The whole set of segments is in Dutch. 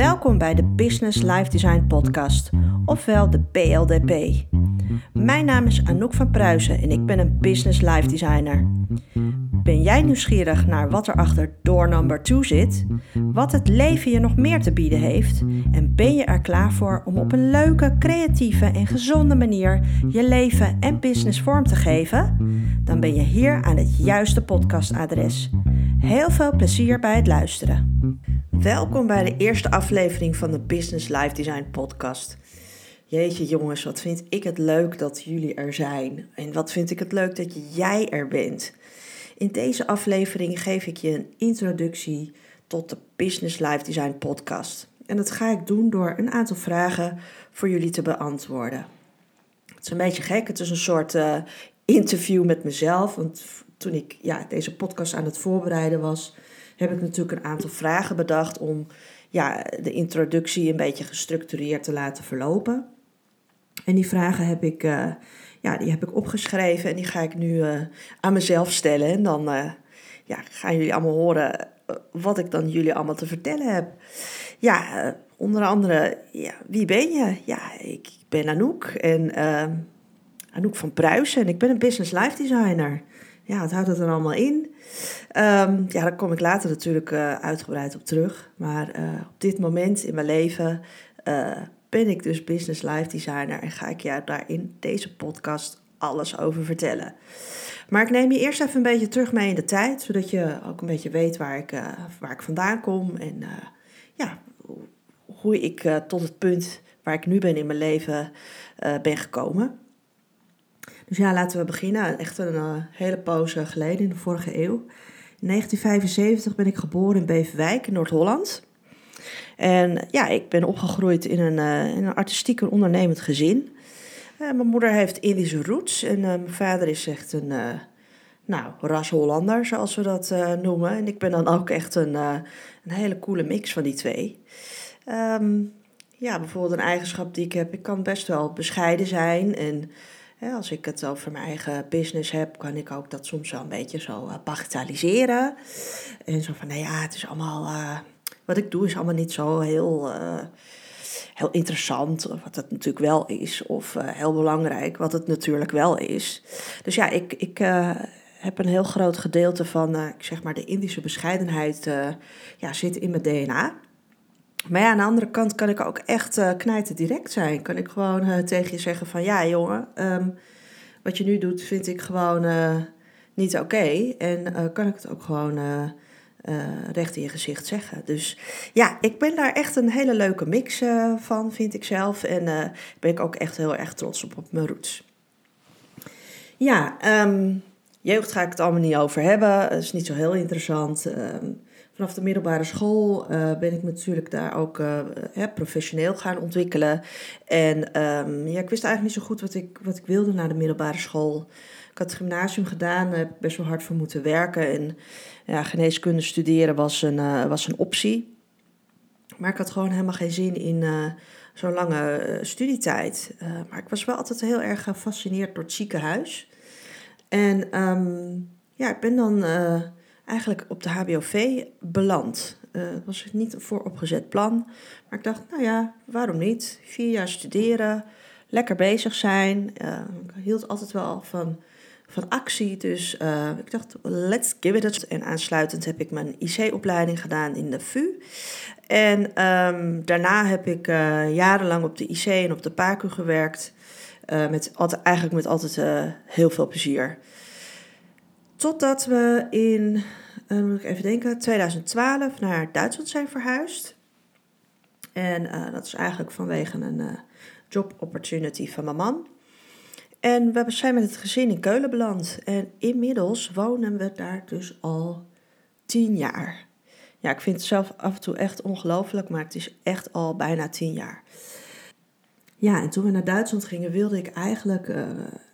Welkom bij de Business Life Design Podcast, ofwel de BLDP. Mijn naam is Anouk van Pruisen en ik ben een Business Life Designer. Ben jij nieuwsgierig naar wat er achter door number 2 zit? Wat het leven je nog meer te bieden heeft? En ben je er klaar voor om op een leuke, creatieve en gezonde manier je leven en business vorm te geven? Dan ben je hier aan het juiste podcastadres. Heel veel plezier bij het luisteren. Welkom bij de eerste aflevering van de Business Life Design Podcast. Jeetje jongens, wat vind ik het leuk dat jullie er zijn. En wat vind ik het leuk dat jij er bent. In deze aflevering geef ik je een introductie tot de Business Life Design Podcast. En dat ga ik doen door een aantal vragen voor jullie te beantwoorden. Het is een beetje gek, het is een soort uh, interview met mezelf. Want toen ik ja, deze podcast aan het voorbereiden was, heb ik natuurlijk een aantal vragen bedacht om ja, de introductie een beetje gestructureerd te laten verlopen. En die vragen heb ik, uh, ja, die heb ik opgeschreven en die ga ik nu uh, aan mezelf stellen. En dan uh, ja, gaan jullie allemaal horen wat ik dan jullie allemaal te vertellen heb. Ja, onder andere, ja, wie ben je? Ja, ik ben Anouk en Anouk van Pruisen en ik ben een business life designer ja, wat houdt dat dan allemaal in? Um, ja, daar kom ik later natuurlijk uh, uitgebreid op terug. Maar uh, op dit moment in mijn leven uh, ben ik dus business life designer en ga ik jou daar in deze podcast alles over vertellen. Maar ik neem je eerst even een beetje terug mee in de tijd, zodat je ook een beetje weet waar ik, waar ik vandaan kom en ja, hoe ik tot het punt waar ik nu ben in mijn leven ben gekomen. Dus ja, laten we beginnen. Echt een uh, hele poos geleden, in de vorige eeuw. In 1975 ben ik geboren in Beverwijk, in Noord-Holland. En ja, ik ben opgegroeid in een, in een artistiek en ondernemend gezin. Mijn moeder heeft Indische roots en mijn vader is echt een, nou, ras Hollander, zoals we dat noemen. En ik ben dan ook echt een, een hele coole mix van die twee. Um, ja, bijvoorbeeld een eigenschap die ik heb. Ik kan best wel bescheiden zijn en als ik het over mijn eigen business heb, kan ik ook dat soms wel een beetje zo uh, bagatelliseren. En zo van, nou ja, het is allemaal, uh, wat ik doe is allemaal niet zo heel, uh, heel interessant, wat het natuurlijk wel is, of heel belangrijk, wat het natuurlijk wel is. Dus ja, ik, ik heb een heel groot gedeelte van, ik zeg maar, de Indische bescheidenheid ja, zit in mijn DNA. Maar ja, aan de andere kant kan ik ook echt uh, knijten direct zijn. Kan ik gewoon uh, tegen je zeggen van ja jongen, um, wat je nu doet vind ik gewoon uh, niet oké. En kan ik het ook gewoon recht in je gezicht zeggen. Dus ja, ik ben daar echt een hele leuke mix van, vind ik zelf. En ben ik ook echt heel erg trots op, op mijn roots. Ja, um, jeugd ga ik het allemaal niet over hebben. Dat is niet zo heel interessant. Um, Vanaf de middelbare school uh, ben ik natuurlijk daar ook uh, professioneel gaan ontwikkelen. En um, ja, ik wist eigenlijk niet zo goed wat ik, wat ik wilde na de middelbare school. Ik had het gymnasium gedaan, heb best wel hard voor moeten werken. En ja, geneeskunde studeren was een, uh, was een optie. Maar ik had gewoon helemaal geen zin in zo'n lange studietijd. maar ik was wel altijd heel erg gefascineerd door het ziekenhuis. En um, ja, ik ben dan eigenlijk op de HBOV beland. Uh, het was niet een vooropgezet plan. Maar ik dacht, nou ja, waarom niet? Vier jaar studeren, lekker bezig zijn. Uh, ik hield altijd wel van, van actie. Dus uh, ik dacht, let's give it a En aansluitend heb ik mijn IC-opleiding gedaan in de VU. En um, daarna heb ik jarenlang op de IC en op de PACU gewerkt. met eigenlijk met altijd heel veel plezier. Totdat we in, uh, moet ik even denken, 2012 naar Duitsland zijn verhuisd. En uh, dat is eigenlijk vanwege een uh, job opportunity van mijn man. En we zijn met het gezin in Keulen beland. En inmiddels wonen we daar dus al tien jaar. Ja, ik vind het zelf af en toe echt ongelooflijk, maar het is echt al bijna tien jaar. Ja, en toen we naar Duitsland gingen, wilde ik eigenlijk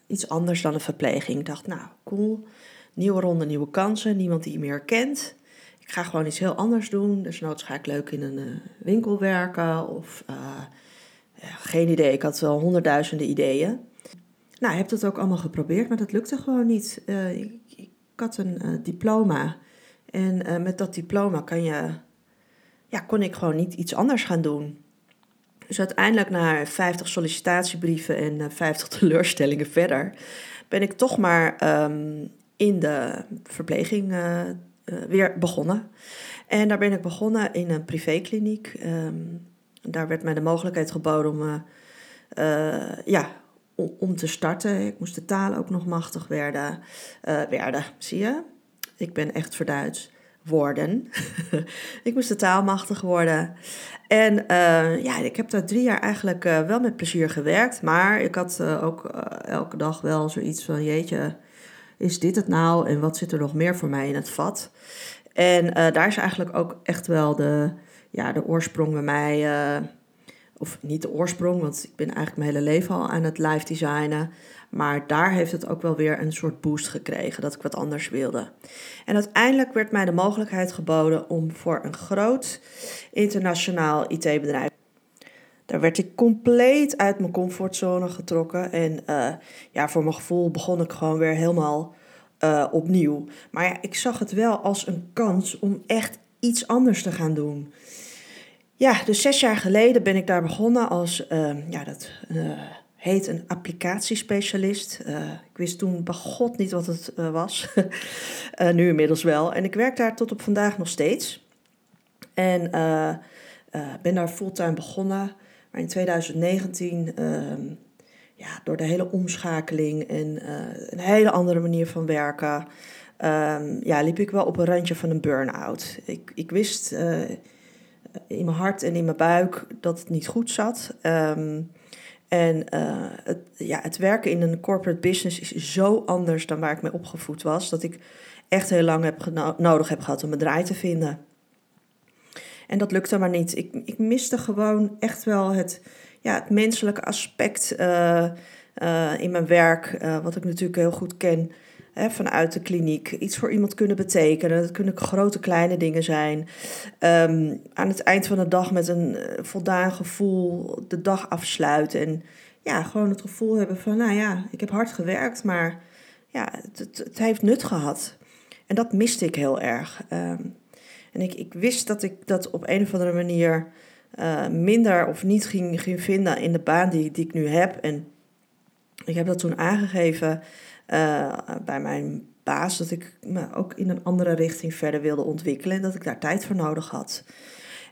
iets anders dan een verpleging. Ik dacht, nou, cool Nieuwe ronde, nieuwe kansen. Niemand die je meer kent. Ik ga gewoon iets heel anders doen. Dus noods ga ik leuk in een uh, winkel werken. Of ja, geen idee. Ik had wel honderdduizenden ideeën. Nou, ik heb dat ook allemaal geprobeerd, maar dat lukte gewoon niet. Uh, ik, ik, had een diploma. En met dat diploma kan je, ja, kon ik gewoon niet iets anders gaan doen. Dus uiteindelijk na 50 sollicitatiebrieven en 50 teleurstellingen verder, ben ik toch maar ehm, in de verpleging uh, weer begonnen. En daar ben ik begonnen in een privékliniek. Um, daar werd mij de mogelijkheid geboden om, uh, ja, om, te starten. Ik moest de taal ook nog machtig werden. werden, zie je? Ik ben echt verduids worden. ik moest de taal machtig worden. En ja, ik heb daar drie jaar eigenlijk wel met plezier gewerkt. Maar ik had ook elke dag wel zoiets van: jeetje, is dit het nou? En wat zit er nog meer voor mij in het vat? En daar is eigenlijk ook echt wel de, ja, de oorsprong bij mij. of niet de oorsprong, want ik ben eigenlijk mijn hele leven al aan het live designen. Maar daar heeft het ook wel weer een soort boost gekregen dat ik wat anders wilde. En uiteindelijk werd mij de mogelijkheid geboden om voor een groot internationaal IT-bedrijf. Daar werd ik compleet uit mijn comfortzone getrokken. En uh, ja, voor mijn gevoel begon ik gewoon weer helemaal uh, opnieuw. Maar ja, ik zag het wel als een kans om echt iets anders te gaan doen. Ja, dus zes jaar geleden ben ik daar begonnen als, uh, ja, dat heet een applicatiespecialist. Uh, ik wist toen bij God niet wat het was. nu inmiddels wel. En ik werk daar tot op vandaag nog steeds. En ben daar fulltime begonnen. Maar in 2019, ehm, ja, door de hele omschakeling en een hele andere manier van werken, um, ja, liep ik wel op een randje van een burn-out. Ik, ik wist in mijn hart en in mijn buik dat het niet goed zat. Um, en uh, het, ja, het werken in een corporate business is zo anders dan waar ik mee opgevoed was, dat ik echt heel lang heb nodig heb gehad om een draai te vinden. En dat lukte maar niet. Ik, ik miste gewoon echt wel het, ja, het menselijke aspect uh, uh, in mijn werk, wat ik natuurlijk heel goed ken hè, vanuit de kliniek. Iets voor iemand kunnen betekenen. Dat kunnen grote, kleine dingen zijn. Um, aan het eind van de dag met een eh, voldaan gevoel de dag afsluiten. En ja, gewoon het gevoel hebben van, nou ja, ik heb hard gewerkt, maar ja, het, het, het heeft nut gehad. En dat miste ik heel erg. Um, en ik, ik wist dat ik dat op een of andere manier uh, minder of niet ging, ging vinden in de baan die, die ik nu heb. En ik heb dat toen aangegeven uh, bij mijn baas dat ik me ook in een andere richting verder wilde ontwikkelen en dat ik daar tijd voor nodig had.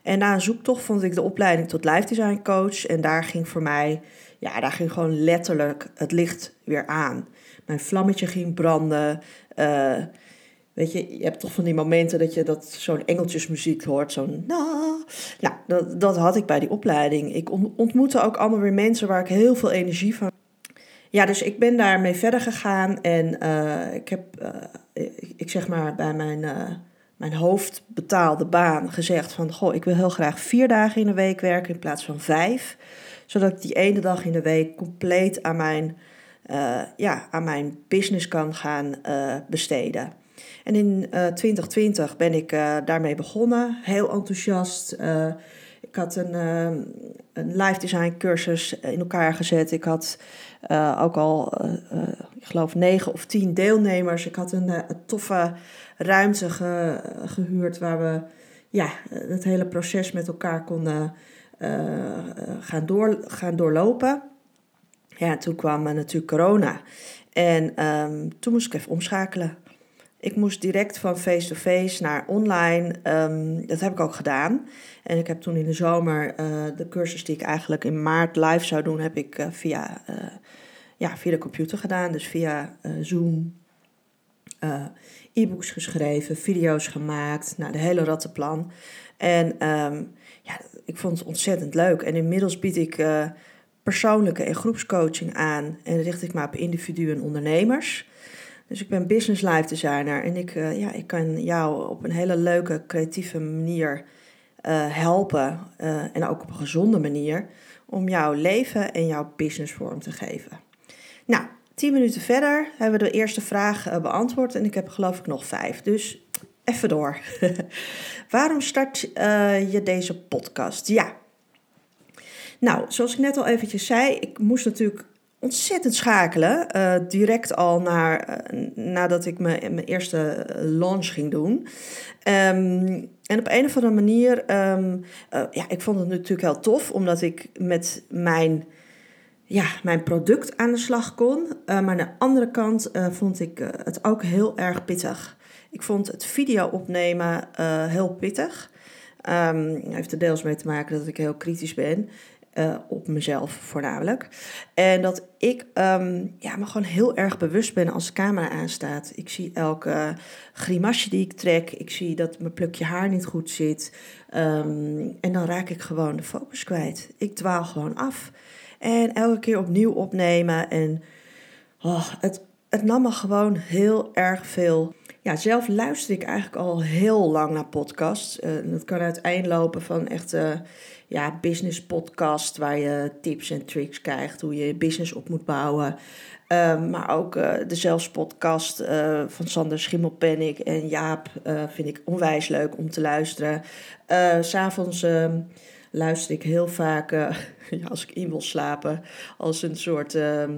En na een zoektocht vond ik de opleiding tot live design coach en daar ging voor mij, ja, daar ging gewoon letterlijk het licht weer aan. Mijn vlammetje ging branden. Uh, Weet je, je hebt toch van die momenten dat je dat zo'n engeltjesmuziek hoort, zo'n na. Nou, dat, had ik bij die opleiding. Ik ontmoette ook allemaal weer mensen waar ik heel veel energie van ja, dus ik ben daarmee verder gegaan en uh, ik heb, uh, ik, zeg maar, bij mijn, uh, mijn hoofdbetaalde baan gezegd van, goh, ik wil heel graag vier dagen in de week werken in plaats van vijf, zodat ik die ene dag in de week compleet aan mijn, ja, aan mijn business kan gaan besteden. En in 2020 ben ik daarmee begonnen, heel enthousiast. Ik had een, een live design cursus in elkaar gezet. Ik had ook al, ik geloof, negen of tien deelnemers. Ik had een, toffe ruimte ge, gehuurd waar we ja, het hele proces met elkaar konden gaan, door, gaan doorlopen. Ja, toen kwam natuurlijk corona. En um, toen moest ik even omschakelen. Ik moest direct van face-to-face naar online. Um, dat heb ik ook gedaan. En ik heb toen in de zomer uh, de cursus die ik eigenlijk in maart live zou doen, heb ik uh, via, uh, ja, via de computer gedaan. Dus via Zoom. e-books geschreven, video's gemaakt, nou, de hele rattenplan. En um, ja, ik vond het ontzettend leuk. En inmiddels bied ik persoonlijke en groepscoaching aan en richt ik me op individuen en ondernemers. Dus ik ben business life designer en ik, uh, ja, ik kan jou op een hele leuke, creatieve manier uh, helpen. Uh, en ook op een gezonde manier om jouw leven en jouw business vorm te geven. Nou, tien minuten verder hebben we de eerste vraag beantwoord en ik heb geloof ik nog vijf. Dus even door. Waarom start je deze podcast? Ja. Nou, zoals ik net al eventjes zei, ik moest natuurlijk ontzettend schakelen. Uh, direct al naar, nadat ik mijn, eerste launch ging doen. Um, en op een of andere manier, um, ja, ik vond het natuurlijk heel tof, omdat ik met mijn ja, mijn product aan de slag kon. maar aan de andere kant vond ik het ook heel erg pittig. Ik vond het video opnemen heel pittig. Um, heeft er deels mee te maken dat ik heel kritisch ben. Uh, op mezelf voornamelijk. En dat ik um, ja, me gewoon heel erg bewust ben als de camera aanstaat. Ik zie elke grimasje die ik trek. Ik zie dat mijn plukje haar niet goed zit. Um, en dan raak ik gewoon de focus kwijt. Ik dwaal gewoon af. En elke keer opnieuw opnemen. En oh, het, het nam me gewoon heel erg veel ja, zelf luister ik eigenlijk al heel lang naar podcasts. Uh, dat kan uiteenlopen van echt uh, ja, business podcast waar je tips en tricks krijgt hoe je je business op moet bouwen. Uh, maar ook uh, de zelfspodcast uh, van Sander Schimmelpennik en Jaap vind ik onwijs leuk om te luisteren. S'avonds ehm, luister ik heel vaak, als ik in wil slapen, als een soort ehm,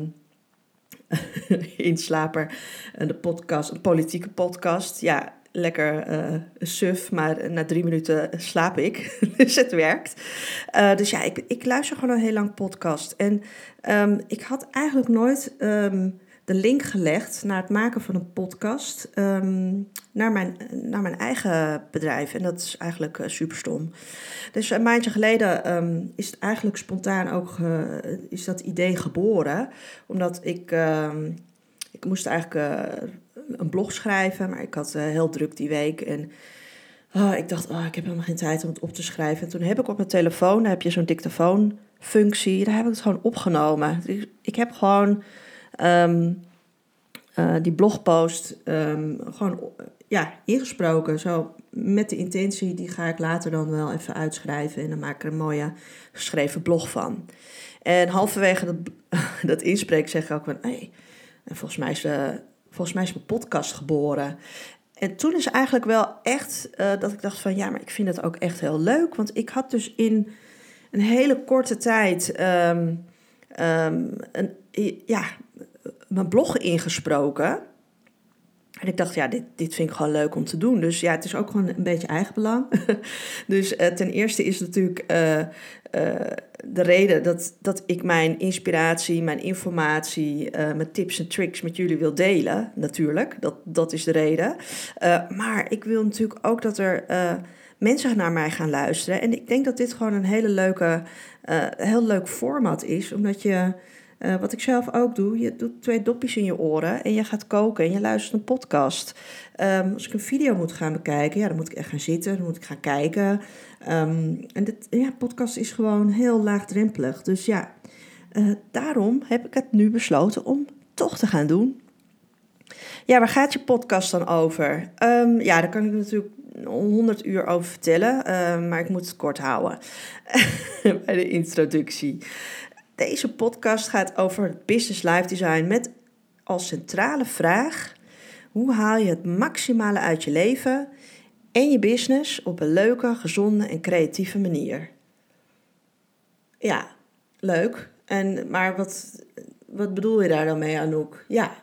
inslaper. De podcast, een politieke podcast. Ja, lekker uh, suf, maar na drie minuten slaap ik. dus het werkt. Uh, dus ja, ik, ik luister gewoon een heel lang podcast. En um, ik had eigenlijk nooit um, de link gelegd naar het maken van een podcast um, naar, mijn, naar mijn eigen bedrijf. En dat is eigenlijk uh, super stom. Dus een maandje geleden um, is het eigenlijk spontaan ook is dat idee geboren. Omdat ik, um, ik moest eigenlijk uh, een blog schrijven, maar ik had heel druk die week. En oh, ik dacht, oh, ik heb helemaal geen tijd om het op te schrijven. En toen heb ik op mijn telefoon, heb je zo'n dictafoonfunctie, daar heb ik het gewoon opgenomen. Dus ik heb gewoon um, uh, die blogpost um, gewoon ja, ingesproken. Zo met de intentie, die ga ik later dan wel even uitschrijven. En dan maak ik er een mooie geschreven blog van. En halverwege dat, dat inspreken zeg ik ook van... Hey, volgens, mij is, uh, volgens mij is mijn podcast geboren. En toen is eigenlijk wel echt uh, dat ik dacht van... Ja, maar ik vind het ook echt heel leuk. Want ik had dus in een hele korte tijd... Um, een, ja, mijn blog ingesproken. En ik dacht, ja, dit, dit vind ik gewoon leuk om te doen. Dus ja, het is ook gewoon een beetje eigenbelang. dus uh, ten eerste is natuurlijk uh, uh, de reden dat, dat ik mijn inspiratie, mijn informatie, mijn tips en tricks met jullie wil delen. Natuurlijk, dat, dat is de reden. maar ik wil natuurlijk ook dat er mensen naar mij gaan luisteren. En ik denk dat dit gewoon een hele leuke, heel leuk format is, omdat je uh, wat ik zelf ook doe, je doet twee dopjes in je oren en je gaat koken en je luistert een podcast. Um, als ik een video moet gaan bekijken, ja, dan moet ik echt gaan zitten, dan moet ik gaan kijken. Um, en dit ja, podcast is gewoon heel laagdrempelig. Dus ja, uh, daarom heb ik het nu besloten om toch te gaan doen. Ja, waar gaat je podcast dan over? Um, ja, daar kan ik natuurlijk 100 uur over vertellen, uh, maar ik moet het kort houden bij de introductie. Deze podcast gaat over business life design met als centrale vraag: hoe haal je het maximale uit je leven en je business op een leuke, gezonde en creatieve manier? Ja, leuk. En, maar wat, wat bedoel je daar dan mee, Anouk? Ja,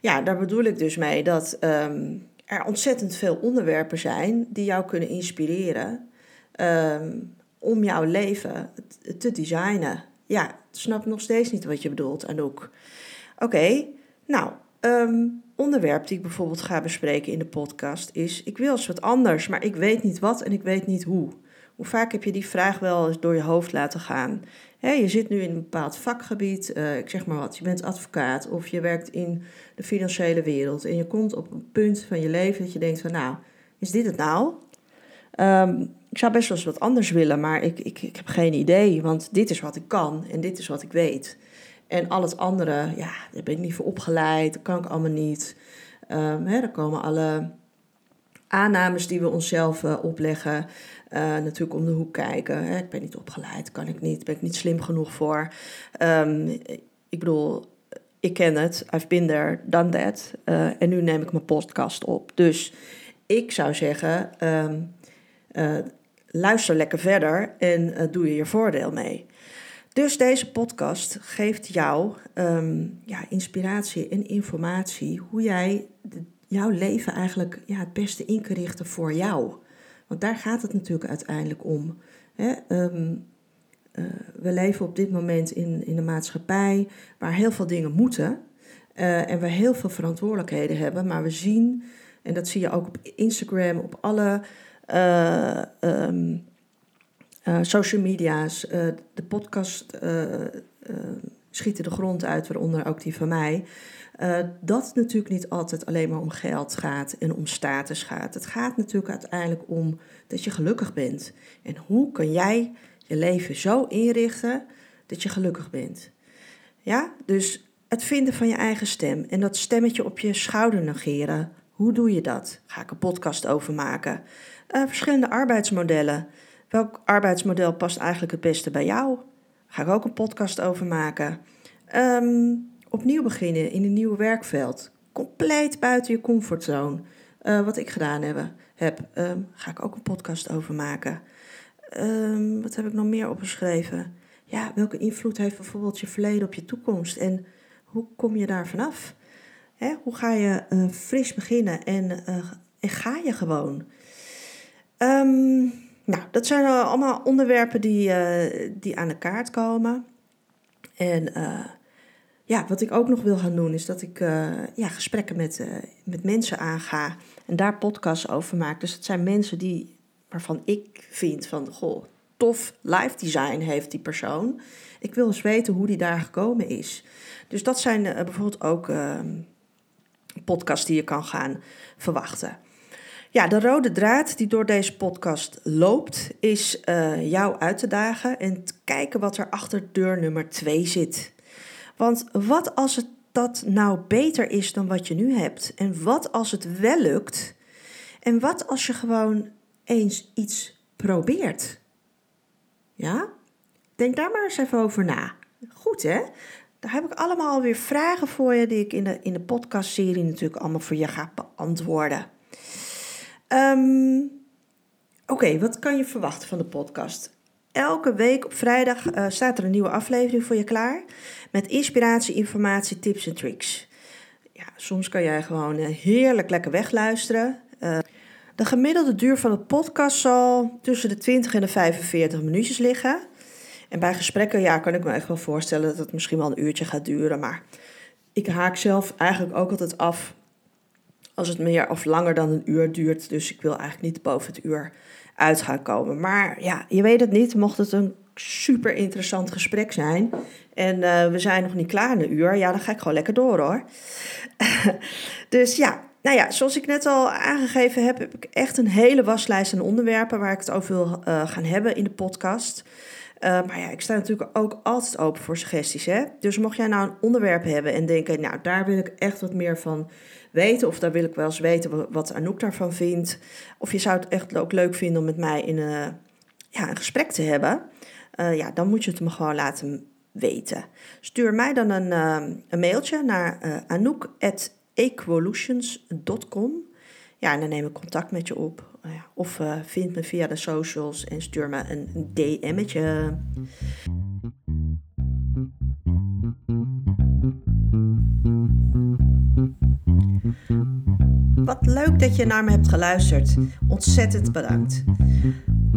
ja daar bedoel ik dus mee dat um, er ontzettend veel onderwerpen zijn die jou kunnen inspireren um, om jouw leven te designen ja, snap nog steeds niet wat je bedoelt, Anouk. Oké, nou, um, onderwerp die ik bijvoorbeeld ga bespreken in de podcast is: ik wil eens wat anders, maar ik weet niet wat en ik weet niet hoe. Hoe vaak heb je die vraag wel eens door je hoofd laten gaan? Je zit nu in een bepaald vakgebied, uh, ik zeg maar wat, je bent advocaat of je werkt in de financiële wereld en je komt op een punt van je leven dat je denkt van nou, is dit het nou? Um, ik zou best wel eens wat anders willen, maar ik, ik, ik heb geen idee. Want dit is wat ik kan en dit is wat ik weet. En al het andere, ja, daar ben ik niet voor opgeleid, dat kan ik allemaal niet. Um, daar komen alle aannames die we onszelf uh, opleggen, uh, natuurlijk om de hoek kijken. Hè. Ik ben niet opgeleid, kan ik niet, ben ik niet slim genoeg voor. Um, ik bedoel, ik ken het, I've been there, done that. Uh, en nu neem ik mijn podcast op. Dus ik zou zeggen, um, luister lekker verder en doe je je voordeel mee. Dus deze podcast geeft jou ehm, ja, inspiratie en informatie hoe jij jouw leven eigenlijk ja, het beste in kan richten voor jou. Want daar gaat het natuurlijk uiteindelijk om. Hè? Ehm, eh, we leven op dit moment in, in een maatschappij waar heel veel dingen moeten. Uh, en we heel veel verantwoordelijkheden hebben. Maar we zien, en dat zie je ook op Instagram, op alle uh, um, social media's, de podcast schieten de grond uit, waaronder ook die van mij. Dat het natuurlijk niet altijd alleen maar om geld gaat en om status gaat. Het gaat natuurlijk uiteindelijk om dat je gelukkig bent. En hoe kan jij je leven zo inrichten dat je gelukkig bent? Ja, dus het vinden van je eigen stem en dat stemmetje op je schouder negeren. Hoe doe je dat? Ga ik een podcast over maken? Uh, verschillende arbeidsmodellen. Welk arbeidsmodel past eigenlijk het beste bij jou? Ga ik ook een podcast over maken? Um, opnieuw beginnen in een nieuw werkveld. Compleet buiten je comfortzone. Uh, wat ik gedaan heb. heb um, ga ik ook een podcast over maken. Um, wat heb ik nog meer opgeschreven? Ja, welke invloed heeft bijvoorbeeld je verleden op je toekomst? En hoe kom je daar vanaf? Hè, hoe ga je uh, fris beginnen en, uh, en ga je gewoon? Um, nou, dat zijn allemaal onderwerpen die, die aan de kaart komen. En ja, wat ik ook nog wil gaan doen, is dat ik ja, gesprekken met, met mensen aanga en daar podcasts over maak. Dus het zijn mensen die, waarvan ik vind van, goh, tof live design heeft die persoon. Ik wil eens weten hoe die daar gekomen is. Dus dat zijn uh, bijvoorbeeld ook uh, podcasts die je kan gaan verwachten. Ja, de rode draad die door deze podcast loopt, is jou uit te dagen en te kijken wat er achter deur nummer 2 zit. Want wat als het dat nou beter is dan wat je nu hebt? En wat als het wel lukt? En wat als je gewoon eens iets probeert? Ja? Denk daar maar eens even over na. Goed hè? Daar heb ik allemaal weer vragen voor je die ik in de, in de podcastserie natuurlijk allemaal voor je ga beantwoorden. Um, Oké, wat kan je verwachten van de podcast? Elke week op vrijdag uh, staat er een nieuwe aflevering voor je klaar. Met inspiratie, informatie, tips en tricks. Ja, soms kan jij gewoon uh, heerlijk lekker wegluisteren. Uh, de gemiddelde duur van de podcast zal tussen de 20 en de 45 minuutjes liggen. En bij gesprekken ja, kan ik me echt wel voorstellen dat het misschien wel een uurtje gaat duren. Maar ik haak zelf eigenlijk ook altijd af als het meer of langer dan een uur duurt. Dus ik wil eigenlijk niet boven het uur uit gaan komen. Maar ja, je weet het niet. Mocht het een super interessant gesprek zijn en uh, we zijn nog niet klaar in een uur, ja, dan ga ik gewoon lekker door hoor. dus ja, nou ja, zoals ik net al aangegeven heb, heb ik echt een hele waslijst aan onderwerpen waar ik het over wil uh, gaan hebben in de podcast. Uh, maar ja, ik sta natuurlijk ook altijd open voor suggesties. Hè? Dus mocht jij nou een onderwerp hebben en denken, nou daar wil ik echt wat meer van weten, of daar wil ik wel eens weten wat Anouk daarvan vindt, of je zou het echt ook leuk vinden om met mij in een, ja, een gesprek te hebben, uh, ja, dan moet je het me gewoon laten weten. Stuur mij dan een, uh, een mailtje naar uh, anouk.equolutions.com. Ja, en dan neem ik contact met je op. Nou of vind me via de socials en stuur me een, een DM'tje. Wat leuk dat je naar me hebt geluisterd. Ontzettend bedankt.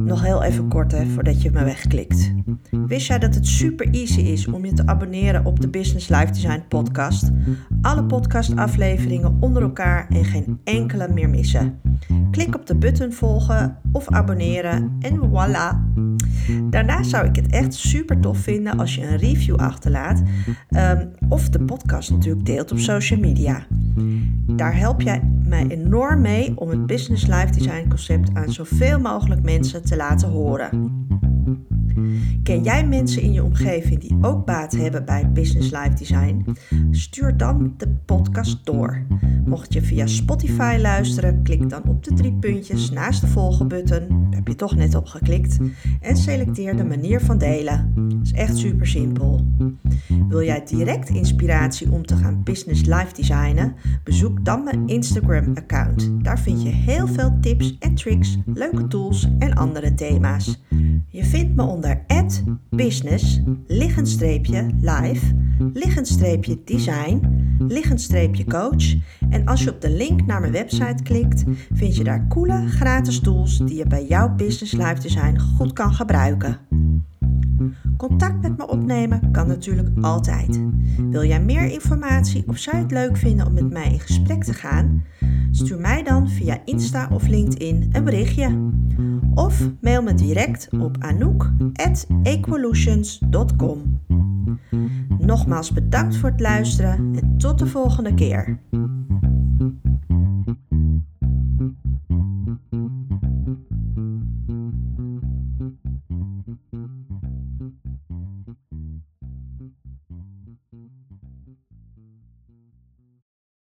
Nog heel even kort hè, voordat je me wegklikt. Wist jij dat het super easy is om je te abonneren op de Business Life Design podcast? Alle podcastafleveringen onder elkaar en geen enkele meer missen. Klik op de button volgen of abonneren en voilà. Daarnaast zou ik het echt super tof vinden als je een review achterlaat um, of de podcast natuurlijk deelt op social media. Daar help jij mij enorm mee om het Business Life Design concept aan zoveel mogelijk mensen te laten horen. Ken jij mensen in je omgeving die ook baat hebben bij Business Life Design? Stuur dan de podcast door. Mocht je via Spotify luisteren, klik dan op de drie puntjes naast de volgen-button. Daar heb je toch net op geklikt. En selecteer de manier van delen. Dat is echt super simpel. Wil jij direct inspiratie om te gaan Business Life Designen? Bezoek dan mijn Instagram-account. Daar vind je heel veel tips en tricks, leuke tools en andere thema's. Je vindt me onder business, live, design, coach. En als je op de link naar mijn website klikt, vind je daar coole gratis tools die je bij jouw business live design goed kan gebruiken. Contact met me opnemen kan natuurlijk altijd. Wil jij meer informatie of zou je het leuk vinden om met mij in gesprek te gaan? Stuur mij dan via Insta of LinkedIn een berichtje. Of mail me direct op anouk.equolutions.com. Nogmaals bedankt voor het luisteren en tot de volgende keer.